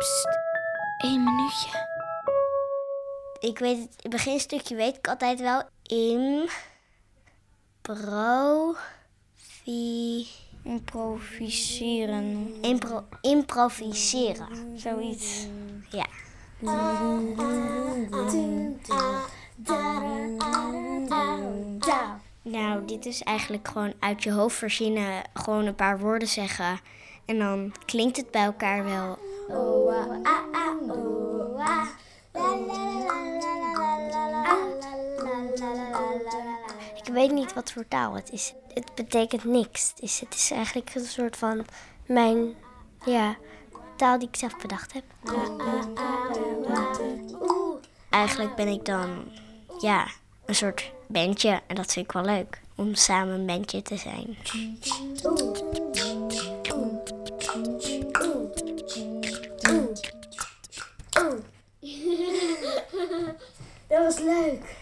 Psst, één minuutje. Ik weet het, het beginstukje weet ik altijd wel. In. Pro. Vi. Improviseren. Impro, improviseren. Zoiets. Ja. Nou, dit is eigenlijk gewoon uit je hoofd verzinnen. Gewoon een paar woorden zeggen. En dan klinkt het bij elkaar wel. Ik weet niet wat voor taal het is. Het betekent niks. Het is, het is eigenlijk een soort van mijn ja, taal die ik zelf bedacht heb. Eigenlijk ben ik dan ja, een soort bandje. En dat vind ik wel leuk. Om samen een bandje te zijn. Dat was leuk.